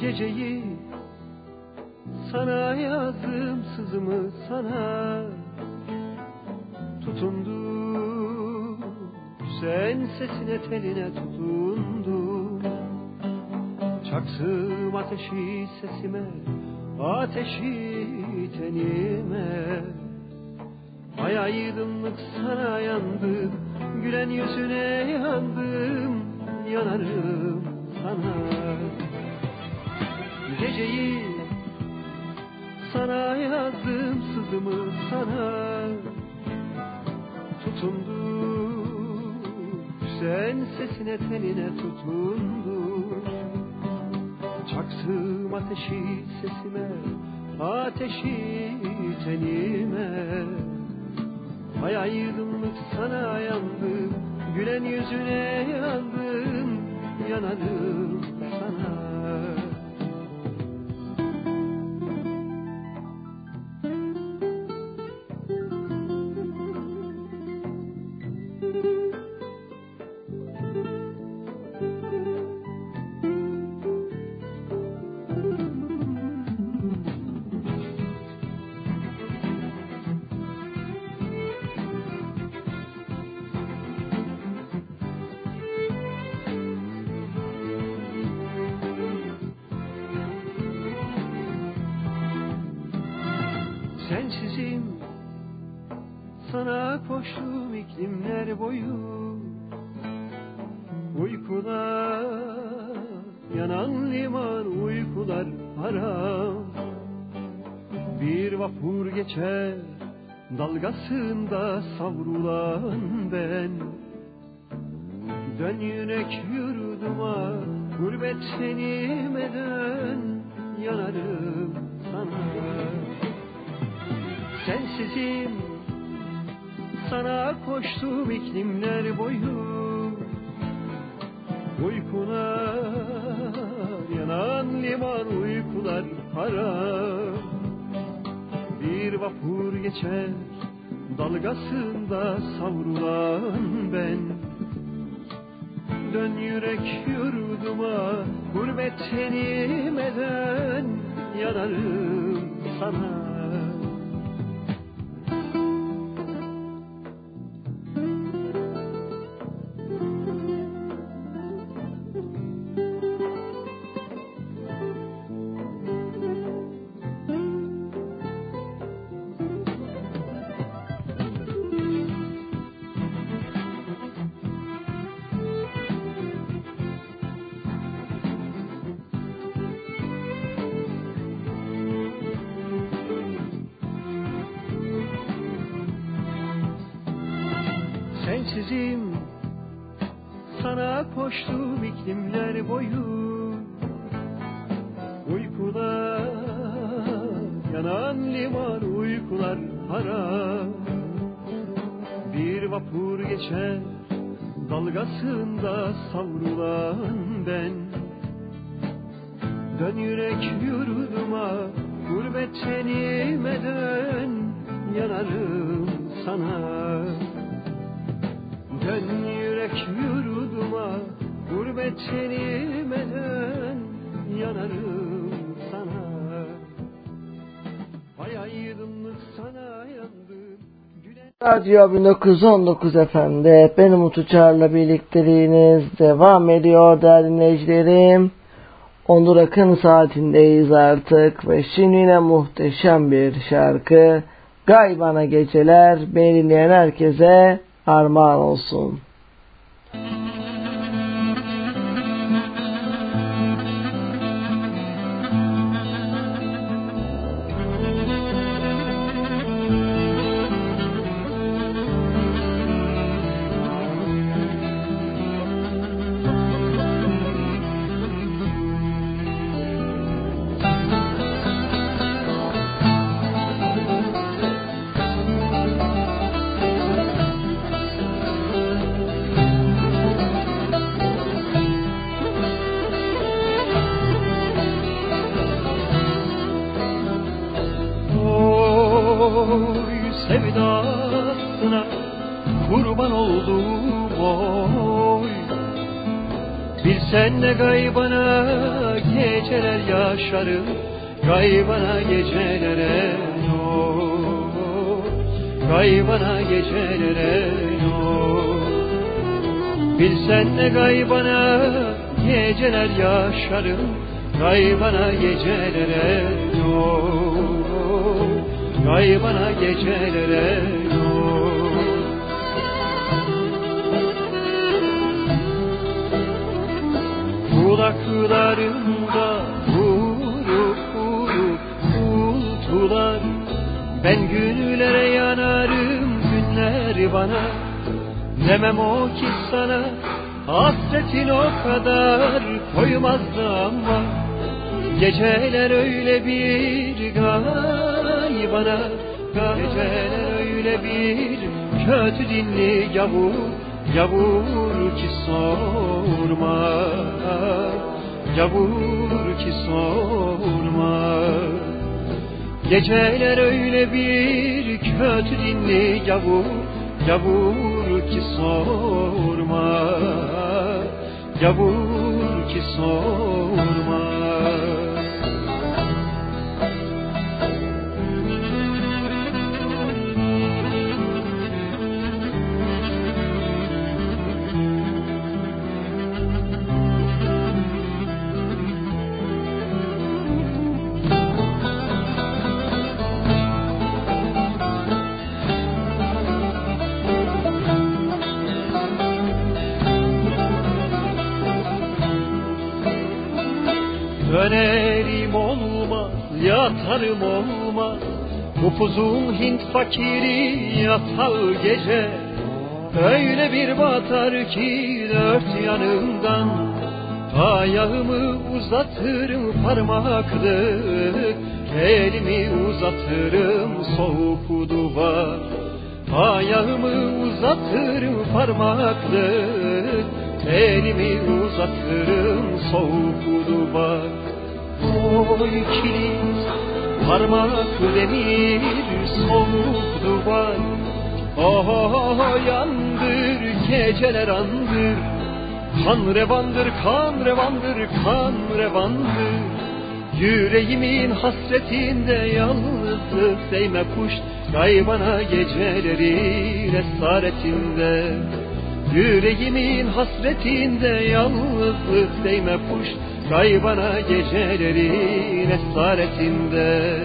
Geceyi sana yazdım sızımı sana tutundum Sen sesine teline tutundum Çaksım ateşi sesime Ateşi tenime. Ay aydınlık sana yandım Gülen yüzüne yandım Yanarım sana sesine tenine tutundum. Çaksım ateşi sesime Ateşi tenime yanarım sana Radyo 1919 efendi benim Uçar'la birlikteliğiniz devam ediyor değerli dinleyicilerim. Onur Akın saatindeyiz artık ve şimdi yine muhteşem bir şarkı. Gay bana geceler beni dinleyen herkese armağan olsun. Ama Geceler öyle bir gay bana. Geceler öyle bir kötü dinli yavur Yavur ki sorma. Yavur ki sorma. Geceler öyle bir kötü dinli yavur Yavur ki sorma. Yavur ki sorma yatarım olmaz. Upuzun Hint fakiri yatar gece. Öyle bir batar ki dört yanımdan. Ayağımı uzatırım parmaklık Elimi uzatırım soğuk duvar Ayağımı uzatırım parmaklık Elimi uzatırım soğuk duvar Oy kilit parmak demir soğuk duvar. Oh yandır geceler andır. Kan revandır kan revandır kan revandır. Yüreğimin hasretinde yalnızlık değme kuş. Gaybana geceleri esaretinde Yüreğimin hasretinde yalnızlık değme kuş Gaybana gecelerin esaretinde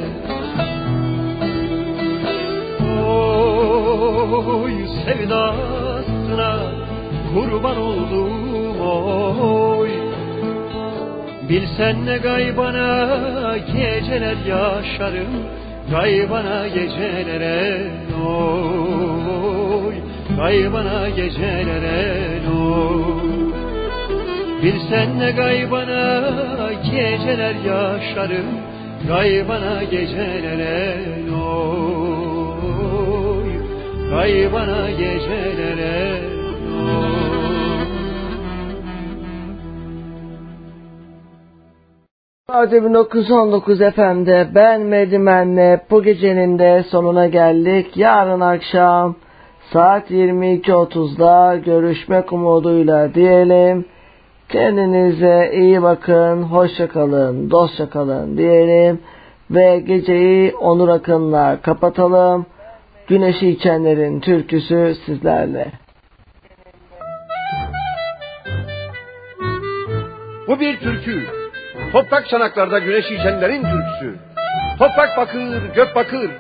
Oy sevdasına kurban oldum oy. Bilsen ne gaybana geceler yaşarım Gaybana gecelere oy. Gaybana gecelere oy Bilsen ne gaybana geceler yaşarım Gaybana gecelere oy Gaybana gecelere oy Radyo 1919 FM'de ben Medimen'le bu gecenin de sonuna geldik. Yarın akşam saat 22.30'da görüşmek umuduyla diyelim. Kendinize iyi bakın, hoşça kalın, dostça kalın diyelim. Ve geceyi Onur Akın'la kapatalım. Güneşi içenlerin türküsü sizlerle. Bu bir türkü. Toprak çanaklarda güneş içenlerin türküsü. Toprak bakır, gök bakır.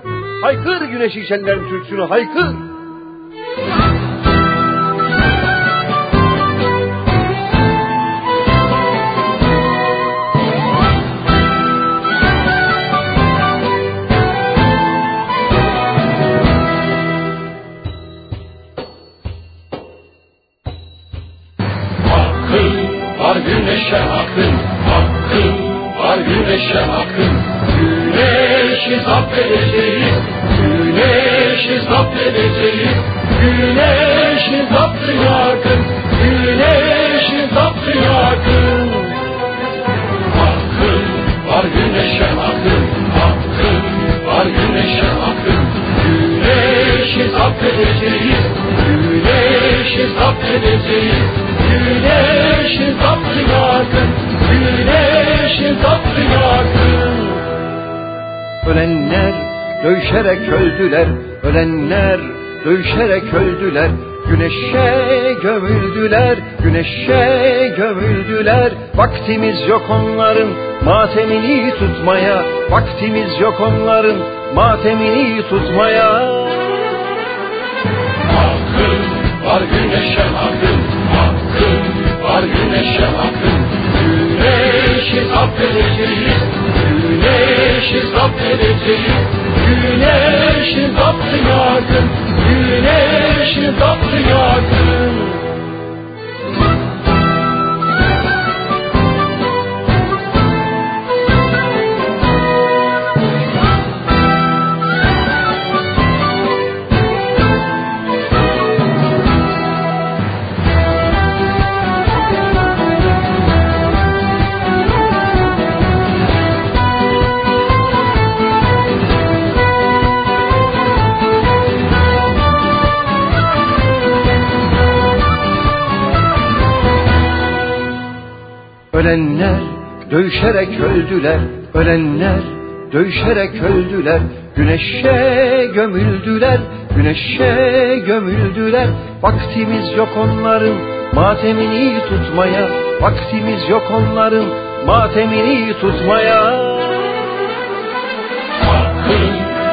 Haykır güneş içenlerin türküsünü haykır. Öldüler Ölenler dövüşerek öldüler. Güneşe gömüldüler, güneşe gömüldüler. Vaktimiz yok onların matemini tutmaya Vaktimiz yok onların matemini tutmaya. Hakkın var güneşe hakkın Hakkın var güneşe hakkın Güneşi zapt edeceğiz Güneşi zapt edeceğiz Güneşi zaptı yakın Güneşi zaptı yakın dövüşerek öldüler, ölenler dövüşerek öldüler. Güneşe gömüldüler, güneşe gömüldüler. Vaktimiz yok onların matemini tutmaya, vaktimiz yok onların matemini tutmaya. Hakkın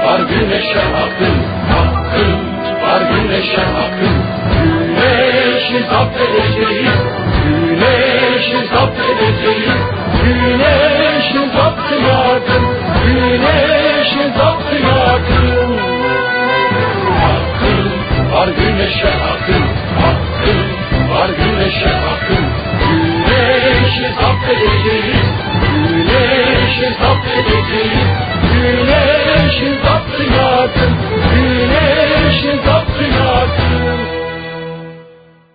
var güneşe hakkın, hakkın var güneşe hakkın. Güneşi zapt edeceğiz, güneşi zapt edeceğiz. Güneşi zapt yakın, güneşi zapt yakın. Hakkın var güneşe hakkın, hakkın var güneşe hakkın. Güneşi zapt edeceğiz, güneşi zapt edeceğiz. Güneşi zapt yakın, güneşi zapt yakın.